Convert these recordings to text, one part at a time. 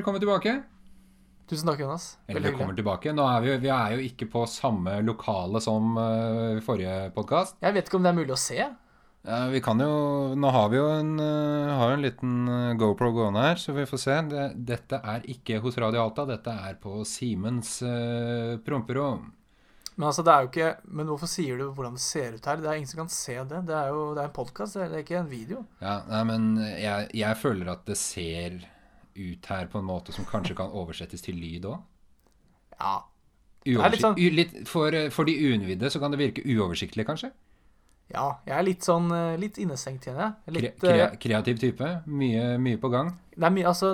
velkommen tilbake. Tusen takk, Jonas. Eller velkommen tilbake. Nå er vi, vi er jo ikke på samme lokale som uh, forrige podkast. Jeg vet ikke om det er mulig å se. Ja, vi kan jo Nå har vi jo en, eh, har en liten eh, GoPro gående her, så vi får se. Det, dette er ikke hos Radio Alta, dette er på Simens uh, promperom. Men altså, det er jo ikke Men hvorfor sier du hvordan det ser ut her? Det er ingen som kan se det. Det er jo det er en podkast, det er ikke en video. Ja, nei, men jeg, jeg føler at det ser ut her på en måte som kanskje kan oversettes til lyd òg. Ja. litt sånn- for, for de uinnvidde så kan det virke uoversiktlig, kanskje? Ja, jeg er litt sånn eh, litt innestengt, kjenner jeg. Litt, kre, kre kreativ type. Mye, mye på gang. det er mye Altså,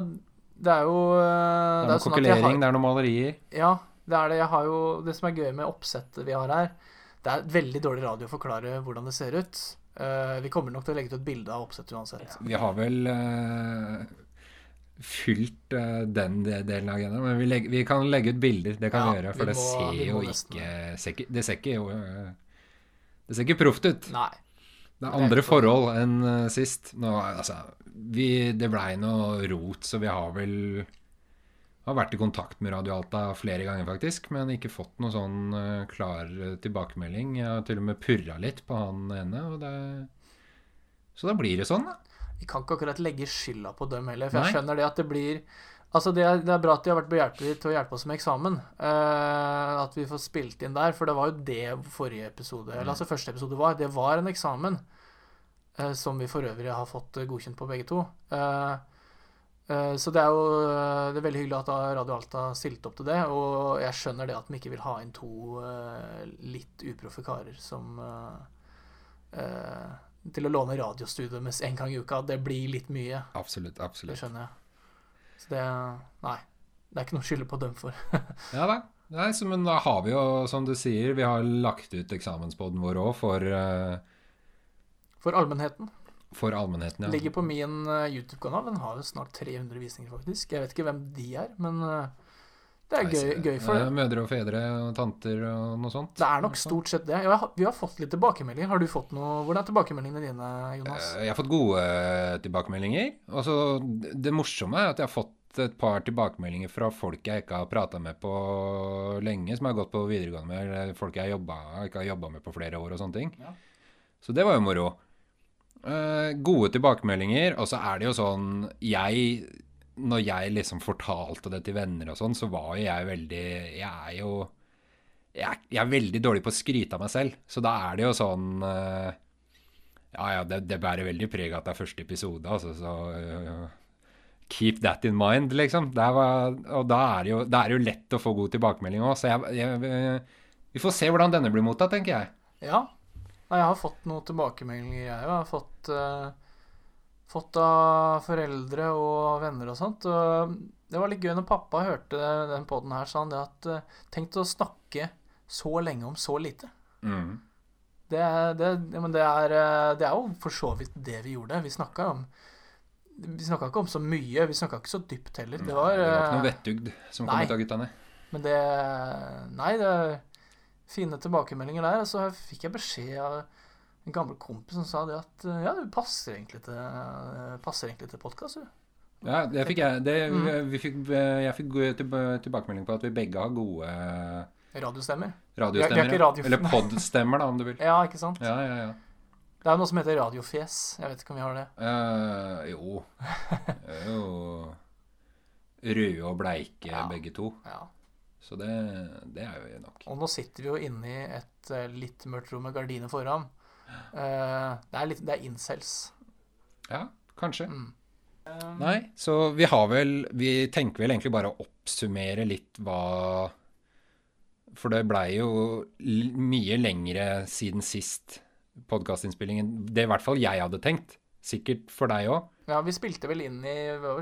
det er jo eh, Det er noe sånn kokkelering, har- det er noen malerier. Ja, det er det. Jeg har jo Det som er gøy med oppsettet vi har her, det er veldig dårlig radio å forklare hvordan det ser ut. Uh, vi kommer nok til å legge ut et bilde av oppsettet uansett. Vi har vel eh, fylt eh, den delen av agendaen, men vi, legger, vi kan legge ut bilder. Det kan Ja, vi gjøre, vi for det må- ser jo ikke, ser ikke Det ser ikke jo eh, Det ser ikke proft ut. Nei. Det er andre forhold enn eh, sist. Nå, altså, vi, det blei noe rot, så vi har vel har vært i kontakt med Radio Alta flere ganger, faktisk, men ikke fått noe sånn klar tilbakemelding. Jeg har til og med purra litt på han ene, og det Så da blir det sånn, da. Vi kan ikke akkurat legge skylda på dem heller, for jeg Nei. skjønner det at det blir Altså, det er, det er bra at de har vært behjelpelige til å hjelpe oss med eksamen. Uh, at vi får spilt inn der, for det var jo det forrige episode Eller altså første episode var. Det var en eksamen. uh, som vi for øvrig har fått eh, godkjent på begge to. Uh, så det er jo det er veldig hyggelig at Radio Alta stilte opp til det. Og jeg skjønner det at de ikke vil ha inn to litt uproffe karer som til å låne radiostudioet med en gang i uka. Det blir litt mye. Absolutt. absolutt. Det skjønner jeg. Så det Nei. Det er ikke noe å skylde på dem for. Ja da. Nei, så, men da har vi jo, som du sier, vi har lagt ut eksamensboden vår òg for, uh... For allmennheten. for allmennheten. Ja. Ligger på min eh, YouTube-kanal. Den har jo snart 300 visninger, faktisk. Jeg vet ikke hvem de er, men eh, det er gøy, gøy for eh, det. Mødre og fedre og tanter og noe sånt. Det er nok stort sett det. Vi har fått litt tilbakemeldinger. Har du fått noe Hvordan er tilbakemeldingene dine, Jonas? Eh, Jeg har fått gode eh, tilbakemeldinger. Og så Det morsomme er at jeg har fått et par tilbakemeldinger fra folk jeg ikke har prata med på lenge, som jeg har gått på videregående med, eller folk jeg jobba, ikke har jobba med på flere år og sånne ting. Ja. Så det var jo moro. Eh, gode tilbakemeldinger. Og så er det jo sånn Jeg Når jeg liksom fortalte det til venner og sånn, så var jo jeg veldig Jeg er jo jeg, jeg er veldig dårlig på å skryte av meg selv. Så da er det jo sånn eh, ja, ja, det, det bærer veldig preg av at det er første episode, altså, så uh, Keep that in mind, liksom. Var, og da er, det jo, det er jo lett å få god tilbakemelding òg, så jeg, jeg, øh, Vi får se hvordan denne blir mottatt, tenker jeg. Ja. Nei, jeg har fått noen tilbakemeldinger, jeg òg. Jeg har fått, eh, fått av foreldre og venner og sånt. Og det var litt gøy når pappa hørte den poden her, sa han det at eh, Tenk å snakke så lenge om så lite. Mm. Det, det, det, er, eh, det er jo for så vidt det vi gjorde. Vi snakka om Vi snakka ikke om så mye. Vi snakka ikke så dypt heller. Det var, det var ikke eh, noe vettugd som kom ut av guttene. Men det Nei, det er fine tilbakemeldinger der. Og så fikk jeg beskjed av en gammel kompis som sa det at eh, ja, du passer egentlig til, eh, passer egentlig til podkast, du. Ja, det fikk jeg. Det, Mm. vi fikk, jeg fikk tilbakemelding på at vi begge har gode Radiostemmer. radiostemmer. Er ikke radio- Eller podstemmer, da, om du vil. Ja, ikke sant? Ja, ja, ja. Det er noe som heter radiofjes. Jeg vet ikke om vi har det. Uh, jo. Det er jo røde og bleike Ja. begge to. Ja. Så det, det er jo nok. Og nå sitter vi jo inne i et eh, litt mørkt rom med gardiner foran. Eh, det er litt Det er incels. Ja, kanskje. Mm. Nei, så vi har vel Vi tenker vel egentlig bare å oppsummere litt hva For det blei jo mye lengre siden sist podkastinnspillingen. Det i hvert fall jeg hadde tenkt. Sikkert for deg òg. Ja, vi spilte vel inn i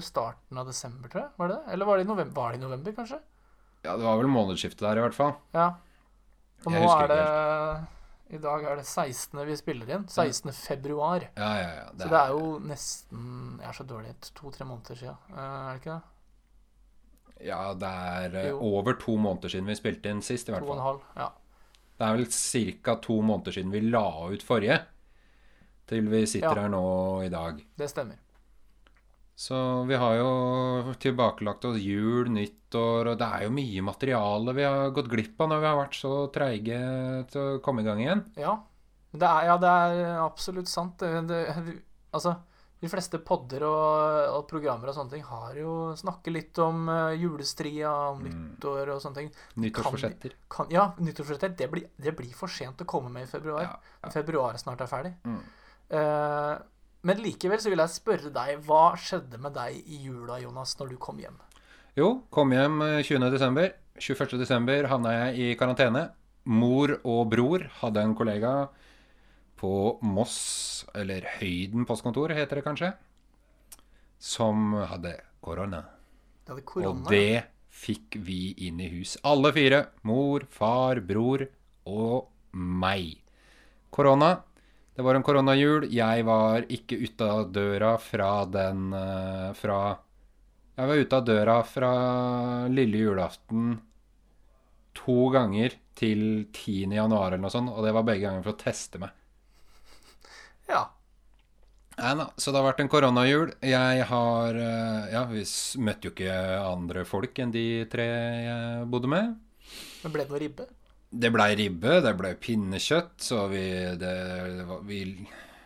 starten av desember, tror jeg. Var det det? Eller var det i november, var det i november kanskje? Ja, det var vel månedsskiftet der, i hvert fall. Ja. Og Jeg nå er det I dag er det 16. vi spiller inn. 16. februar. Ja, ja, ja. Så det er jo nesten Jeg er så dårlig. To-tre måneder siden. Eh, Er det ikke det? Ja, det er eh, Jo. over to måneder siden vi spilte inn sist, i hvert To og en halv. Ja. Det er vel ca. to måneder siden vi la ut forrige. Til vi sitter Ja. her nå i dag. Det stemmer. Så vi har jo tilbakelagt oss jul, nyttår, og det er jo mye materiale vi har gått glipp av når vi har vært så treige til å komme i gang igjen. Ja. Det er, ja, det er absolutt sant. Det, det, altså, de fleste podder og, og programmer og sånne ting har jo snakket litt om uh, julestria, om Mm. nyttår og sånne ting. Nyttårsforsetter. Kan, ja, nyttårsforsetter. Det, blir- det blir for sent å komme med i februar. Ja, ja. Februar snart er ferdig. Mm. Eh, men likevel så vil jeg spørre deg, hva skjedde med deg i jula, Jonas, når du kom hjem? Jo, kom hjem eh, 20. desember. 21. desember havna jeg i karantene. Mor og bror hadde en kollega på Moss, eller Høyden postkontor heter det kanskje, som hadde korona. Det hadde Og det fikk vi inn i hus. Alle fire. Mor, far, bror og meg. Korona. Det var en koronajul. Jeg var ikke ute av døra fra den eh, Fra Jeg var ute av døra fra lille julaften to ganger til 10. januar eller noe sånt, og det var begge ganger for å teste meg. Ja. Nei så det har vært en koronajul. Jeg har eh, Ja, vi møtte jo ikke andre folk enn de tre jeg bodde med. Men ble det noe ribbe? Det blei ribbe, det blei pinnekjøtt, så vi det, det var, vi,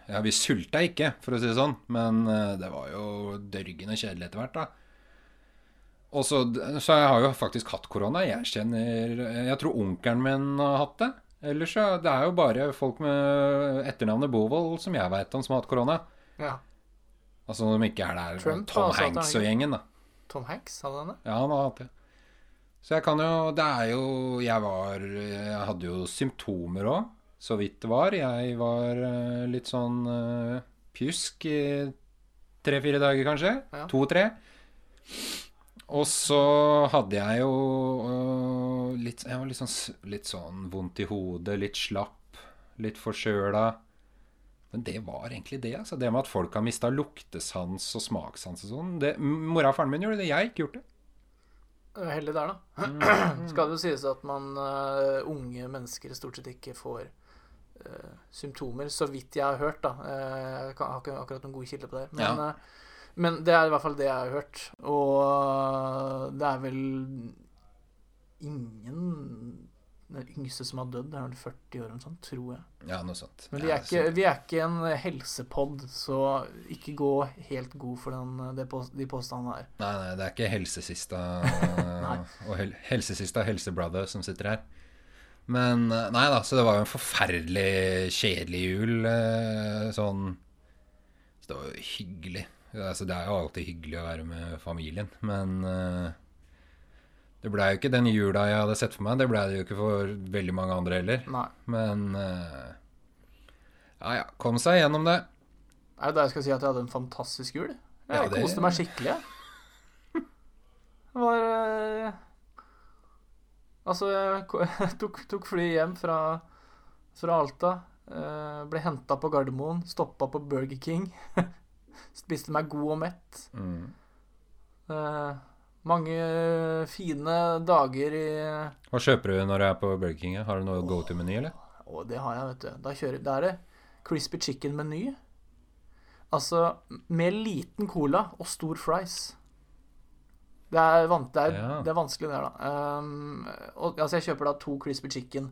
Ja, vi sulta ikke, for å si det sånn, men eh, det var jo dørgende kjedelig etter hvert, da. Og så, så jeg har jo faktisk hatt korona. Jeg kjenner Jeg tror onkelen min har hatt det. Ellers så Det er jo bare folk med etternavnet Bovold som jeg veit om som har hatt korona. Ja. Altså de ikke er der Trump Tom Hanks og gjengen, da. Tom Hanks hadde han det? Ja, han har hatt det. Så jeg kan jo Det er jo Jeg var Jeg hadde jo symptomer òg, så vidt det var. Jeg var eh, litt sånn eh, pjusk i tre-fire dager, kanskje. Ja. To-tre. Og så hadde jeg jo øh, litt Jeg var litt sånn, litt sånn vondt i hodet, litt slapp, litt forkjøla. Men det var egentlig det. altså Det med at folk har mista luktesans og smakssans og sånn. Mora og faren min gjorde det, jeg har ikke gjort det. Heldig der, da. Mm. Skal det jo sies at man uh, unge mennesker stort sett ikke får uh, symptomer, så vidt jeg har hørt, da. Eh, Jeg kan- har ikke akkurat noen gode kilder på det. Men, Ja. men det er i hvert fall det jeg har hørt. Og det er vel ingen Den yngste som har dødd, er vel 40 år eller sånt, tror jeg. Ja, noe sånt. Men vi er ikke, vi er ikke en helsepod, så ikke gå helt god for den, pås- de påstandene her. Nei, nei, det er ikke helsesista og hel, helsesista helsebrother som sitter her. Men eh, nei da, så det var jo en forferdelig kjedelig jul. eh, Sånn Så det var jo hyggelig. Altså, det er jo alltid hyggelig å være med familien, men eh, det blei jo ikke den jula jeg hadde sett for meg. Det blei det jo ikke for veldig mange andre heller. Nei. Men uh, ja ja, kom seg gjennom det. Er det da jeg skal si at jeg hadde en fantastisk jul? Jeg Ja, det- koste meg skikkelig. Det var uh, Altså, jeg tok, tok flyet hjem fra, fra Alta. Uh, ble henta på Gardermoen. Stoppa på Burger King. Spiste meg god og mett. Mm. Eh, mange fine dager i Hva kjøper du når du er på Burger King? Har du noe go to-meny, eller? Å, det har jeg, vet du. Da, kjører, da er det crispy chicken-meny. Altså med liten cola og stor fries. Det er, van, det er, Ja. det er vanskelig, det, da. Um, og, altså, jeg kjøper da to crispy chicken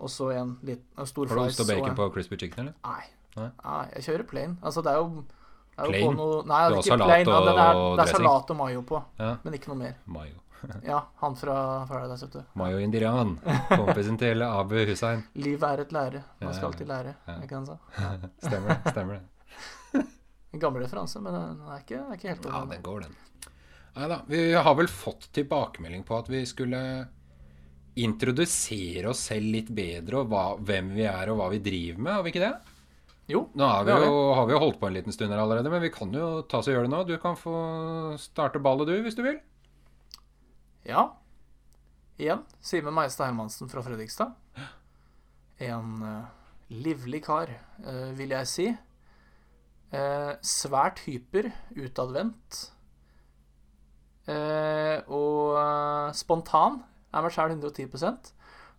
og så en, liten, stor fries. Har du ost og bacon en- på crispy chicken, eller? Nei. Nei? Nei. Jeg kjører plain. Altså, det er jo Plain? noe Nei, det har er ikke plain. ja, det, er, det er salat og mayo på, Ja. men ikke noe mer. Mayo. Ja, han fra Paradise, vet du. Mayo Indian. Kompisen til Abu Hussein. Livet er et lære. Man skal alltid lære. ja. Ikke det han sa? Stemmer det. stemmer det. En gammel referanse, men den er ikke, er ikke helt Ja, over. den går, den. Nei da. Vi har vel fått tilbakemelding på at vi skulle introdusere oss selv litt bedre, og hva, hvem vi er og hva vi driver med. Har vi ikke det? Jo, Nå har vi, jo, har vi jo holdt på en liten stund her allerede, men vi kan jo ta oss og gjøre det nå. Du kan få starte ballet, du, hvis du vil. Ja. Igjen Simen Meistad Hermansen fra Fredrikstad. En uh, livlig kar, uh, vil jeg si. Uh, svært hyper, utadvendt. Og spontan. Er meg sjæl 110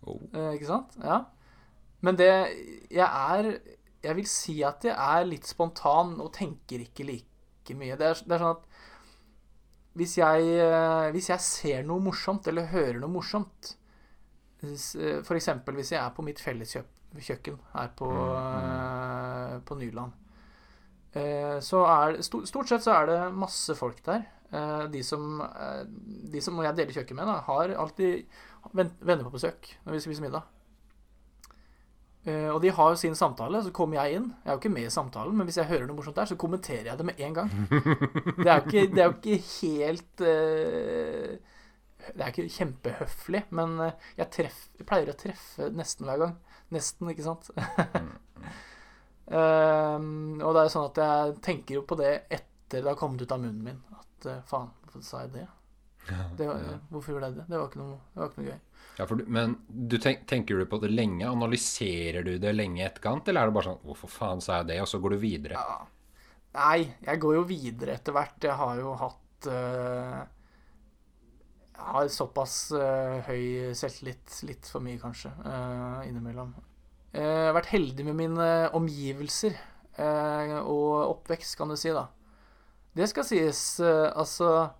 Oh. Ikke sant? Ja. Men det Jeg er Jeg vil si at jeg er litt spontan og tenker ikke like mye. Det er, det er sånn at hvis jeg, eh, hvis jeg ser noe morsomt, eller hører noe morsomt eh, eksempel hvis jeg er på mitt felleskjøkken her på, mm. på Nyland. Eh, Så er Stort sett så er det masse folk der. Eh, De som, eh, de som jeg deler kjøkken med, da, har alltid venner på besøk når vi spiser middag. Eh, Og de har jo sin samtale, så kommer jeg inn. Jeg er jo ikke med i samtalen, men hvis jeg hører noe morsomt der, så kommenterer jeg det med en gang. Det er jo ikke, det er jo ikke helt eh, Det er ikke kjempehøflig, men eh, jeg, treff, jeg pleier å treffe nesten hver gang. Nesten, ikke sant? Ehm, og det er sånn at jeg tenker jo på det etter det har kommet ut av munnen min. At faen, hvorfor sa jeg det? Det var, Hvorfor gjorde jeg det? Det var ikke noe, det var ikke noe gøy. Ja, for du, men du tenk, tenker du på det lenge? Analyserer du det lenge i etterkant? Eller er det bare sånn 'Hvorfor faen sa jeg det?' og så går du videre? Ja. Nei, jeg går jo videre etter hvert. Jeg har jo hatt uh, Jeg har såpass uh, høy selvtillit, litt for mye kanskje, uh, innimellom. Eh, Jeg har vært heldig med mine omgivelser eh, og oppvekst, kan du si, da. Det skal sies, eh, altså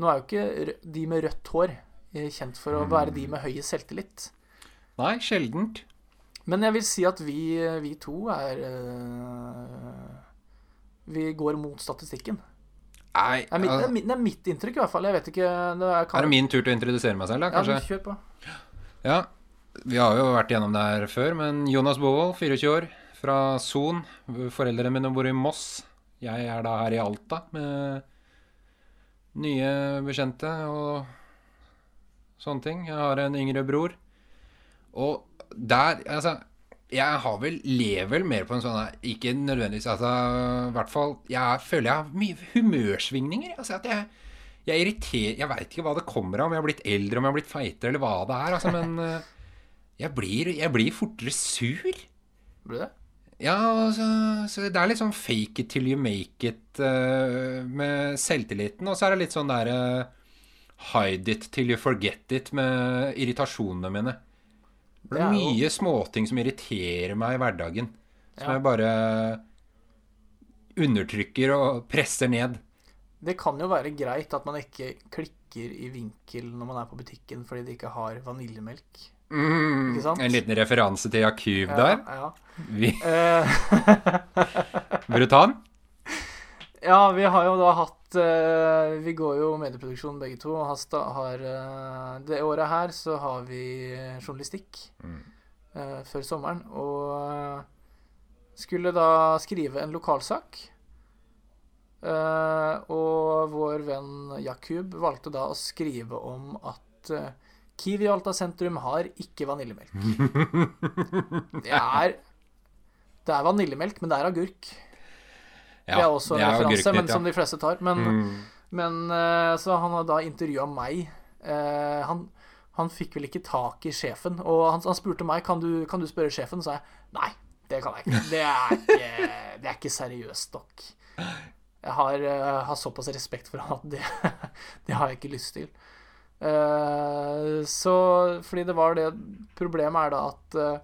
Nå er jo ikke de med rødt hår eh, kjent for å være de med høyest selvtillit. Nei, sjeldent. Men jeg vil si at vi, vi to er eh, Vi går mot statistikken. Nei, Det er, mitt, det, altså, er mitt, det er mitt inntrykk, i hvert fall. Jeg vet ikke det er, er det min tur til å introdusere meg selv, da, Ja, kanskje? Ja, kjør på. Ja, vi har jo vært gjennom det her før, men Jonas Bovold, 24 år, fra Son. Foreldrene mine bor i Moss. Jeg er da her i Alta med nye bekjente og sånne ting. Jeg har en yngre bror. Og der Altså, jeg har vel lever mer på en sånn Ikke nødvendigvis Altså, i hvert fall Jeg føler jeg har mye humørsvingninger. Altså at jeg jeg irriterer Jeg veit ikke hva det kommer av, om jeg har blitt eldre, om jeg har blitt feitere, eller hva det er. Altså, men eh, jeg blir, jeg blir fortere sur. Blir det? Ja, så, så det er litt sånn fake it till you make it uh, med selvtilliten. Og så er det litt sånn der uh, hide it till you forget it med irritasjonene mine. Det er mye småting som irriterer meg i hverdagen. Som Ja. jeg bare undertrykker og presser ned. Det kan jo være greit at man ikke klikker i vinkel når man er på butikken fordi de ikke har vaniljemelk. Mm, Ikke sant? en liten referanse til Jakuv der. Ja, Vi, Eh, ta den? ja, vi har jo da hatt eh, Vi går jo medieproduksjon begge to. Og har, eh, Det året her så har vi journalistikk Mm. eh, før sommeren. Og eh, skulle da skrive en lokalsak. Eh, og vår venn Jakub valgte da å skrive om at eh, Kiwi Alta sentrum har ikke vaniljemelk. Det er Det er vaniljemelk, men det er agurk. det er også en er referanse, men som de fleste tar. Men, Mm. men eh, Så han har da intervjua meg. Eh, han, han fikk vel ikke tak i sjefen, og han, han spurte meg kan du kan du spørre sjefen. Så sa jeg nei, det kan jeg ikke. Det er ikke, det er ikke seriøst nok. Jeg har, eh, har såpass respekt for han at det, det har jeg ikke lyst til. Eh, så fordi det var det Problemet er da at eh,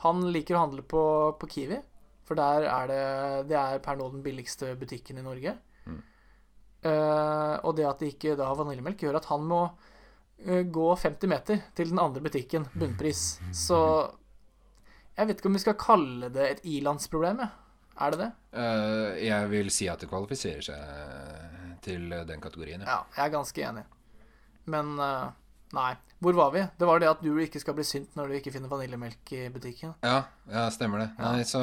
han liker å handle på, på Kiwi. For der er det Det er per nå den billigste butikken i Norge. Eh, og det at de ikke da har vaniljemelk, gjør at han må gå 50 meter til den andre butikken, bunnpris. Så jeg vet ikke om vi skal kalle det et ilandsproblem, jeg. Er det det? Uh, jeg vil si at det kvalifiserer seg til den kategorien. Ja. Ja, jeg er ganske enig. Men eh, nei. Hvor var vi? Det var det at du ikke skal bli sint når du ikke finner vaniljemelk i butikken. Ja, ja, stemmer det. Ja. Nei, så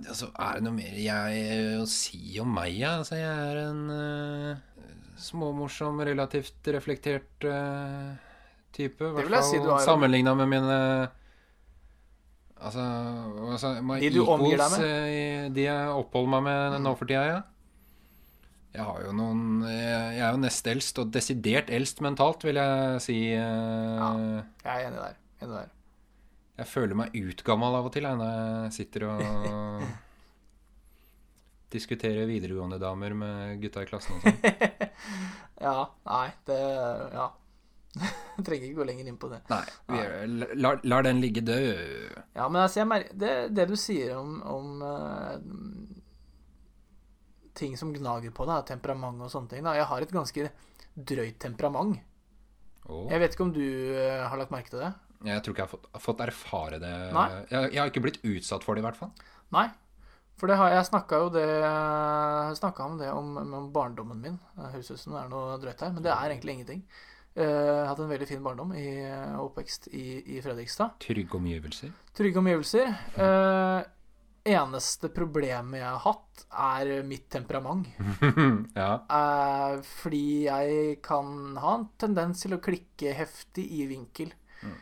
altså, er det noe mer jeg å si om meg, ja? Altså, jeg er en uh, småmorsom, relativt reflektert uh, type. I Det hvert vil jeg si du har. sammenligna med mine Altså, altså my De du omgir deg equals, eh, De jeg oppholder meg med nå for tida, ja. Jeg har jo noen Jeg jeg er jo nest eldst, og desidert eldst mentalt, vil jeg si. Ja, Jeg er enig der. Enig der. jeg føler meg utgammal av og til jeg, når jeg sitter og diskuterer videregående damer med gutta i klassen og sånn. Ja, nei, det Ja. Trenger ikke gå lenger inn på det. Nei, gjør- lar, lar den ligge død. Ja, men altså, jeg det, det du sier om, om eh, ting som gnager på deg, er temperament og sånne ting. Da. Jeg har et ganske drøyt temperament. Oh. Jeg vet ikke om du eh, har lagt merke til det? Jeg tror ikke jeg har fått, fått erfare det. Jeg, jeg har ikke blitt utsatt for det, i hvert fall. Nei. For det har, jeg snakka jo det snakka om det om, om barndommen min. Høres ut som det er noe drøyt her, men det er egentlig ingenting. Eh, Jeg har hatt en veldig fin barndom i eh, oppvekst i, i Fredrikstad. Trygge omgivelser. Trygge omgivelser. Eh, eneste problemet jeg har hatt, er mitt temperament. ja. Eh, fordi jeg kan ha en tendens til å klikke heftig i vinkel. Mm.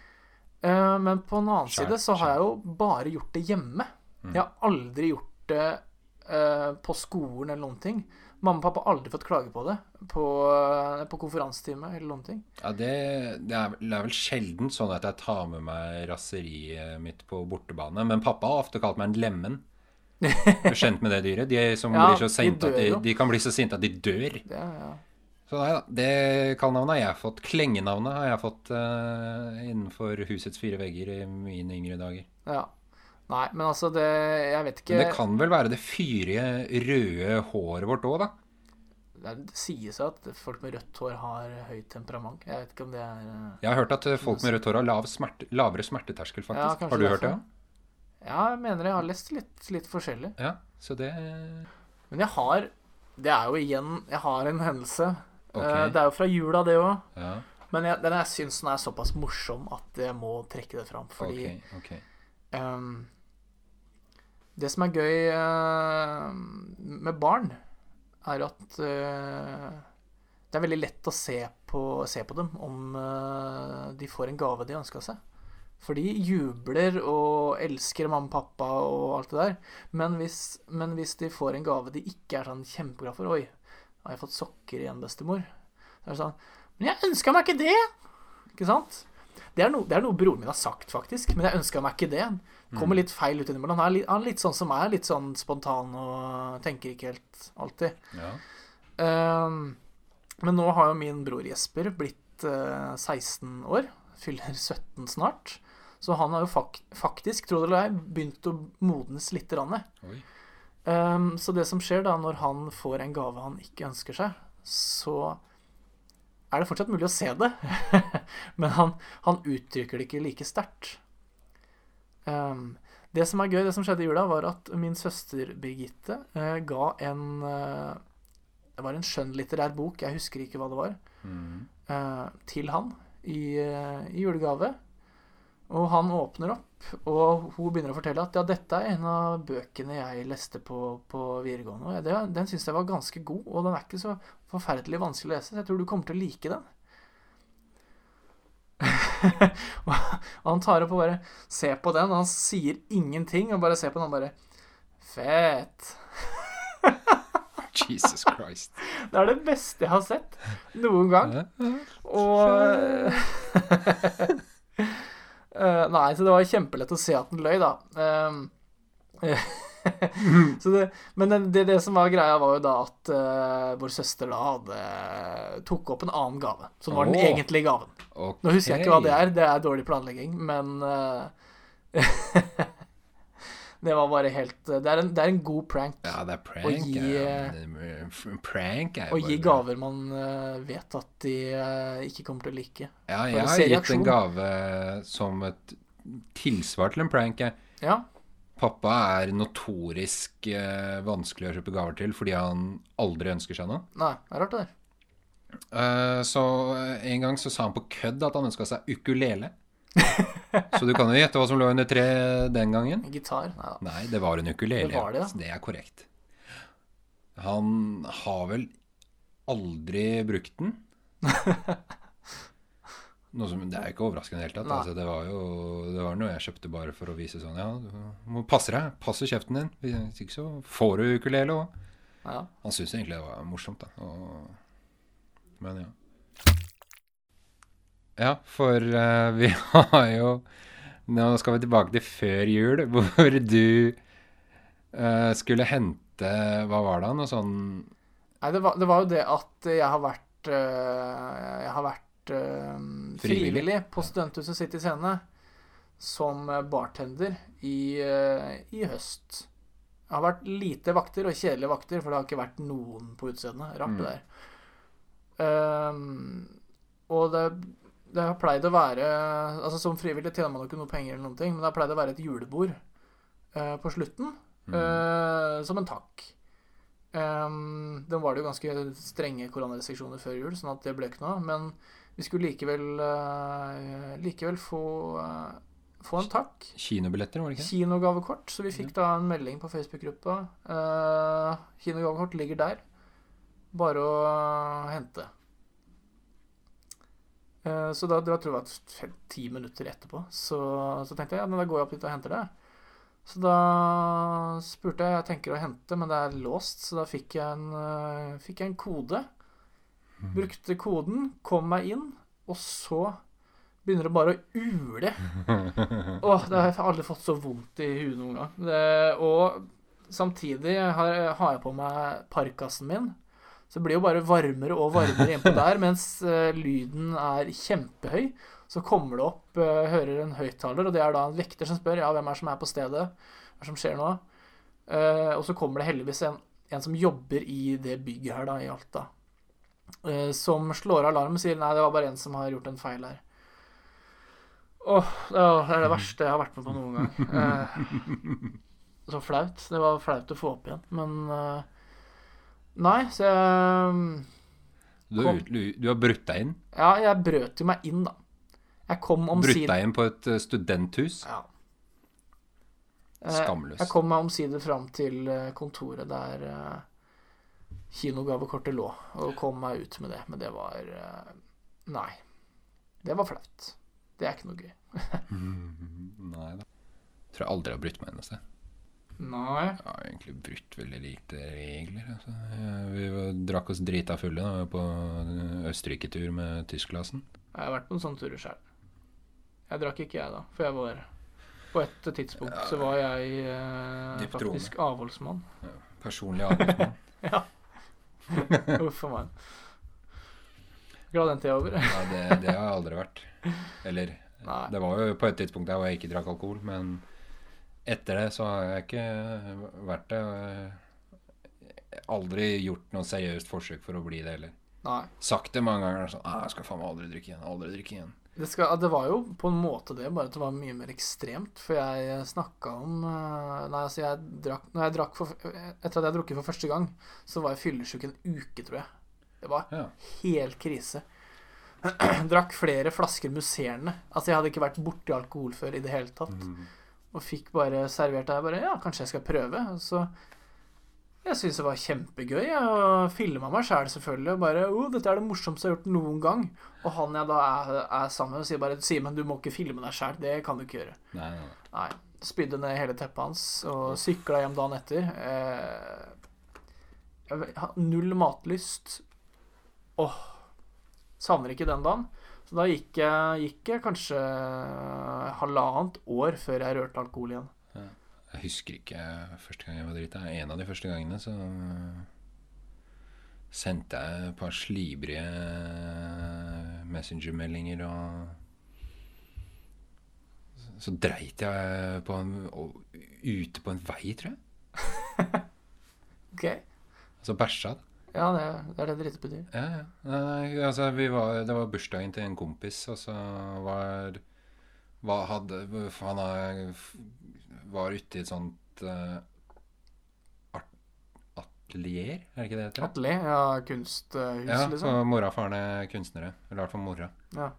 Eh, men på en annen side så har jeg jo bare gjort det hjemme. Mm. Jeg har aldri gjort det eh, på skolen eller noen ting. Mamma og pappa har aldri fått klage på det på, eh, på konferansetime eller noen ting. Ja, det, det, er, det er vel sjelden sånn at jeg tar med meg raseriet mitt på bortebane. Men pappa har ofte kalt meg en lemen. Er du kjent med det dyret? De som Ja, blir så de at de, de kan bli så sinte at de dør. Det, ja. Så nei da, det kallenavnet har jeg fått. Klengenavnet har jeg fått uh, innenfor husets fire vegger i mine yngre dager. ja. Nei, men altså det Jeg vet ikke Men det kan vel være det fyrige, røde håret vårt òg, da? Det sies at folk med rødt hår har høyt temperament. Jeg vet ikke om det er eh, Jeg har hørt at eh, folk med rødt hår har lav smerte, lavere smerteterskel, faktisk. Ja, har du hørt det? Ja, jeg mener jeg har lest litt, litt forskjellig. Ja, så det Men jeg har Det er jo igjen Jeg har en hendelse. Eh, Det er jo fra jula, det òg. Ja, Men jeg, den jeg syns den er såpass morsom at jeg må trekke det fram. Fordi okay, okay. ehm, Det som er gøy uh, med barn, er at uh, det er veldig lett å se på, se på dem om uh, de får en gave de ønska seg. For de jubler og elsker mamma og pappa og alt det der. Men hvis, men hvis de får en gave de ikke er sånn kjempeglad for Oi, har jeg fått sokker igjen, bestemor? Så er det sånn Men jeg ønska meg ikke det! Ikke sant? Det er, no, det er noe broren min har sagt, faktisk. Men jeg ønska meg ikke det. Kommer litt feil ut innimellom. Han er litt, han er litt sånn som meg. Litt sånn spontan og tenker ikke helt alltid. Ja. Um, men nå har jo min bror Jesper blitt uh, 16 år. Fyller 17 snart. Så han har jo fak faktisk, tro det eller ei, begynt å modnes lite grann. Oi. Ehm, så det som skjer da, når han får en gave han ikke ønsker seg, så er det fortsatt mulig å se det. Men han, han uttrykker det ikke like sterkt. Ehm, det som er gøy, det som skjedde i jula, var at min søster Birgitte uh, ga en uh, Det var en skjønnlitterær bok, jeg husker ikke hva det var, Mm. uh, til han i, i julegave. Og han åpner opp, og hun begynner å fortelle at ja, dette er en av bøkene jeg leste på, på videregående. Og det, den syns jeg var ganske god, og den er ikke så forferdelig vanskelig å lese. Så jeg tror du kommer til å like den. og han tar opp og bare ser på den, og han sier ingenting, og bare ser på den og bare Fett. Jesus Christ. Det er det beste jeg har sett noen gang. Og eh, Nei, så det var kjempelett å se at den løy, da. Så det, men det, det, som var greia, var jo da at uh, vår søster da hadde tok opp en annen gave. Som var den egentlige gaven. Okay. Nå husker jeg ikke hva det er, det er dårlig planlegging, men uh, Det var bare helt Det er en, det er en god prank. Ja, det er prank. Å gi, ja. eh, Prank er Å gi gaver man eh, vet at de eh, ikke kommer til å like. Ja, jeg har gitt en gave som et tilsvar til en prank. jeg. Ja. Pappa er notorisk eh, vanskelig å kjøpe gaver til fordi han aldri ønsker seg noe. Nei, det er rart, det der. Eh, så eh, en gang så sa han på kødd at han ønska seg ukulele. så du kan jo gjette hva som lå under treet den gangen. Gitar? Nei da. Nei, det var en ukulele. Det var det, ja. så det er korrekt. Han har vel aldri brukt den. Som, det er ikke overraskende i det hele tatt. Altså, det var jo det var noe jeg kjøpte bare for å vise sånn Ja, du må passe deg. Passe kjeften din. Hvis ikke så får du ukulele òg. Ja. Han syntes egentlig det var morsomt, da. Og, men ja. Ja, for uh, vi har jo Nå skal vi tilbake til før jul, hvor du uh, skulle hente Hva var det? Noe sånn Nei, det var, det var jo det at jeg har vært uh, Jeg har vært øh, Frivillig. frivillig på Studenthuset City Scene som bartender i, uh, i høst. Det har vært lite vakter og kjedelige vakter, for det har ikke vært noen på utestedene. Rart, det der. Um, og det, det har pleid å være Altså Som frivillig tjener man jo ikke noe penger, eller noen ting, men det har pleid å være et julebord uh, på slutten eh, som en takk. Um, det var det jo ganske strenge koronarestriksjoner før jul, sånn at det ble ikke noe. Men vi skulle likevel, eh, likevel få, eh, få en takk. Kinobilletter, var det ikke? Kinogavekort. Så vi fikk da en melding på Facebook-gruppa. Uh, kinogavekort ligger der. Bare å hente. Eh, så da, var, tror jeg var fem, ti minutter etterpå. Så, så tenkte jeg ja, men da går jeg opp dit og henter det. Så da spurte jeg jeg tenker å hente, men det er låst, så da fikk jeg en, eh, fikk jeg en kode. Brukte koden, kom meg inn, og så begynner det bare å ule. Åh, det har jeg aldri fått så vondt i huet noen gang. Det, og samtidig har, har jeg på meg parkasen min. Så det blir jo bare varmere og varmere innpå der, mens uh, lyden er kjempehøy. Så kommer det opp, uh, hører en høyttaler, og det er da en vekter som spør ja, hvem er det som er på stedet. Hva er som skjer nå? Uh, og så kommer det heldigvis en, en som jobber i det bygget her da, i Alta. Eh, som slår alarm og sier nei, det var bare en som har gjort en feil her. Åh, det er det verste jeg har vært med på noen gang. Eh, så flaut. Det var flaut å få opp igjen, men eh, Nei, så jeg Du, har ut- du, du har brutt deg inn? Ja, jeg brøt jo meg inn, da. Jeg kom Brutt deg inn på et eh, studenthus? Ja. Eh, Skamløs. Jeg kom meg omsider fram til eh, kontoret der kinogavekortet lå, og kom meg ut med det. Men det var eh, Nei. Det var flaut. Det er ikke noe gøy. Nei da. Tror jeg aldri har brutt meg sted. Nei. Jeg har egentlig brutt veldig lite regler. Altså. Vi var, drakk oss drita fulle da vi var på Østerrike-tur med tyskklassen. Jeg har vært på en sånn tur sjøl. Jeg drakk ikke, jeg, da. For jeg var På et tidspunkt så var jeg eh, faktisk avholdsmann. Personlig avholdsmann. Uff a meg. Glad den tida er over. Ja, det, det har jeg aldri vært. Eller Nei. Det var jo på et tidspunkt der hvor jeg ikke drakk alkohol, men etter det så har jeg ikke vært det. jeg har Aldri gjort noe seriøst forsøk for å bli det heller. Nei. Sagt det mange ganger. sånn, «Ah, 'Jeg skal faen meg aldri drikke igjen'. Aldri drikke igjen. Det, skal, det var jo på en måte det, bare at det var mye mer ekstremt. For jeg snakka om eh, Nei, altså, jeg drakk Når jeg drakk for, Etter at jeg hadde drukket for første gang, så var jeg fyllesyk en uke, tror jeg. Det var Ja. helt krise. Drakk flere flasker musserende. Altså, jeg hadde ikke vært borti alkohol før i det hele tatt. Mm. Og fikk bare servert det. her. bare Ja, kanskje jeg skal prøve. Og så Jeg syns det var kjempegøy jeg, å filme meg sjæl, selvfølgelig. Og bare Å, dette er det morsomste jeg har gjort noen gang. Og han jeg da er, er sammen med, sier bare Simen, du må ikke filme deg sjæl. Det kan du ikke gjøre. Nei, nei, nei. Spydde ned hele teppet hans og sykla hjem dagen etter. Eh, null matlyst. Åh. Savner ikke den dagen. Så da gikk jeg, gikk jeg kanskje halvannet år før jeg rørte alkohol igjen. Jeg husker ikke første gang jeg var drita. En av de første gangene så sendte jeg et par slibrige messengermeldinger og Så dreit jeg på en, ute på en vei, tror jeg. Ok. Altså bæsja. Ja, det, det er det dritt betyr. Ja, ja. Nei, altså, vi var, det var bursdagen til en kompis, og så var hva hadde, Han er- var ute i et sånt uh, atelier, er det ikke det det heter? Atelier, ja, kunsthus, Ja, liksom. og mora og faren er kunstnere. Eller i hvert fall mora. Ja.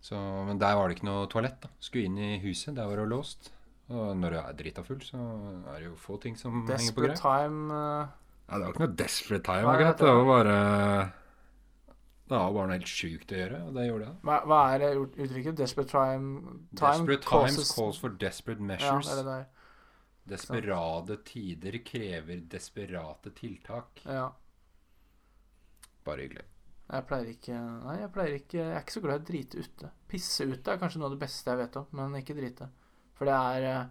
Så, men der var det ikke noe toalett. da Skulle inn i huset, der var det låst. Og når du er drita full, så er det jo få ting som henger på Desperate time uh... Ja, det var ikke noe desperate time. Akkurat. det var bare Det var bare noe helt sjukt å gjøre, og det gjorde jeg. hva, hva er det ut- uttrykket? Desperate time, time Desperate times causes- calls for desperate measures. Ja, det er det. Desperate tider krever desperate tiltak. Ja. Bare hyggelig. Jeg pleier ikke Nei, jeg pleier ikke Jeg er ikke så glad i å drite ute. Pisse ute er kanskje noe av det beste jeg vet om, men ikke drite. For det er eh,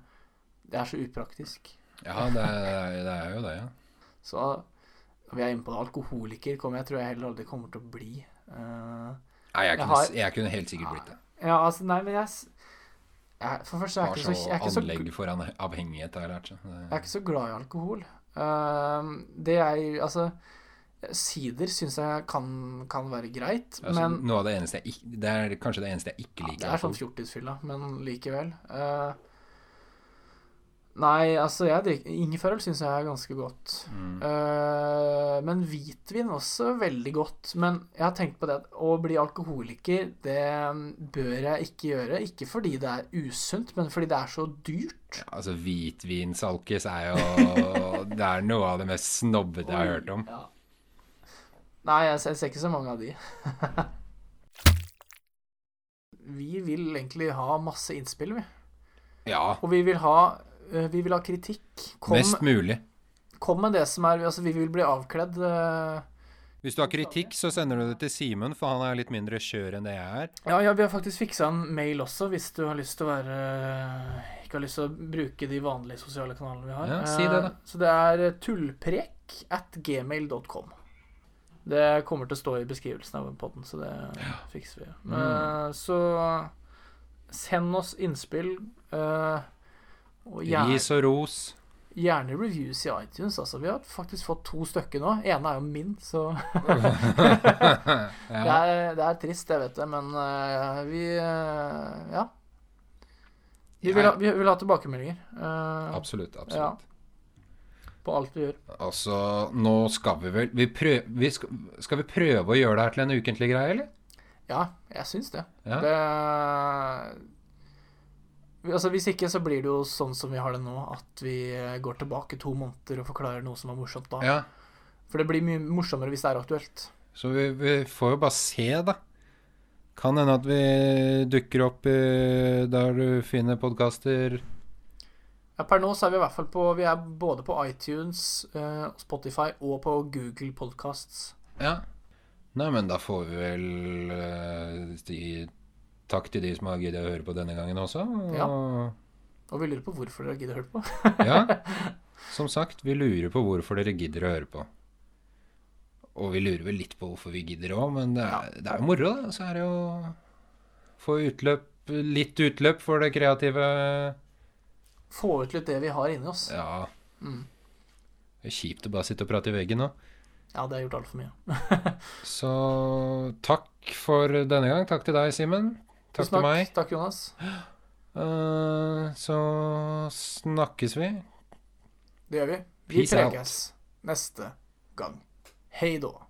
Det er så upraktisk. Ja, det er, det er jo det, ja. Så vi er inne på det, alkoholiker kommer jeg tror jeg heller aldri kommer til å bli. Uh, Nei, jeg Jeg kunne, har- jeg kunne helt sikkert blitt det. ja, altså, nei, men jeg jeg, For først jeg er ikke så, jeg er ikke så, anlegg for avhengighet, har jeg lært. Så. jeg er ikke så glad i alkohol. Uh, det jeg Altså, sider syns jeg kan, kan være greit, Altså, men noe av det eneste jeg ikke Det er kanskje det eneste jeg ikke liker. Ja, det er sånn fjortisfylla, men likevel. Eh, nei, altså, jeg drikker Ingefærøl syns jeg er ganske godt. Mm. Uh, men hvitvin også veldig godt. Men jeg har tenkt på det at å bli alkoholiker, det bør jeg ikke gjøre. Ikke fordi det er usunt, men fordi det er så dyrt. Ja, altså, hvitvinsalkis er jo Det er noe av det mest snobbete jeg har hørt om. Ja. Nei, jeg ser, jeg ser ikke så mange av de. vi vil egentlig ha masse innspill, vi. Ja, Og vi vil ha, vi vil ha kritikk. Kom, mest mulig. kom med det som er Altså, vi vil bli avkledd. eh, Hvis du har kritikk, så sender du det til Simen, for han er litt mindre skjør enn det jeg er. Ja, ja, vi har faktisk fiksa en mail også, hvis du har lyst til å være Ikke har lyst til å bruke de vanlige sosiale kanalene vi har. Ja, si det, da. Eh, Så det er tullprek at gmail.com. Det kommer til å stå i beskrivelsen av podden, så det fikser vi. Mm. Eh, Så send oss innspill. eh, Og gjerne, Ris og ros. gjerne reviews i iTunes. Altså, vi har faktisk fått to stykker nå. Ene er jo min, så Det er, det er trist, jeg vet det, men uh, vi uh, Ja. Vi vil, ha, vi vil ha tilbakemeldinger Uh, Absolutt. absolutt. Ja. på alt vi gjør. Altså, nå skal vi vel vi prøv, vi skal, skal vi prøve å gjøre det her til en ukentlig greie, eller? Ja, jeg syns det. Ja. det altså, hvis ikke så blir det jo sånn som vi har det nå, at vi eh, går tilbake to måneder og forklarer noe som var morsomt da. Ja. For det blir mye morsommere hvis det er aktuelt. Så vi, vi får jo bare se, da. Kan hende at vi dukker opp eh, der du finner podkaster. Ja, per nå så er vi i hvert fall på Vi er både på iTunes, eh, Spotify og på Google Podcasts. Ja. Nei, men da får vi vel si takk til de som har giddet å høre på denne gangen også. Og, Ja. Og vi lurer på hvorfor dere gidder å høre på. ja. Som sagt, vi lurer på hvorfor dere gidder å høre på. Og vi lurer vel litt på hvorfor vi gidder òg, men det er, det er jo moro, da. Så er det jo Få utløp, litt utløp for det kreative. Få ut litt det vi har inni oss. Ja. Mm. Det er kjipt å bare sitte og prate i veggen nå. Ja, det har gjort altfor mye. Så takk for denne gang. Takk til deg, Simen. Takk til meg. Takk, Jonas. Uh, så snakkes vi. Det gjør vi. Vi prekes neste gang. Hei då.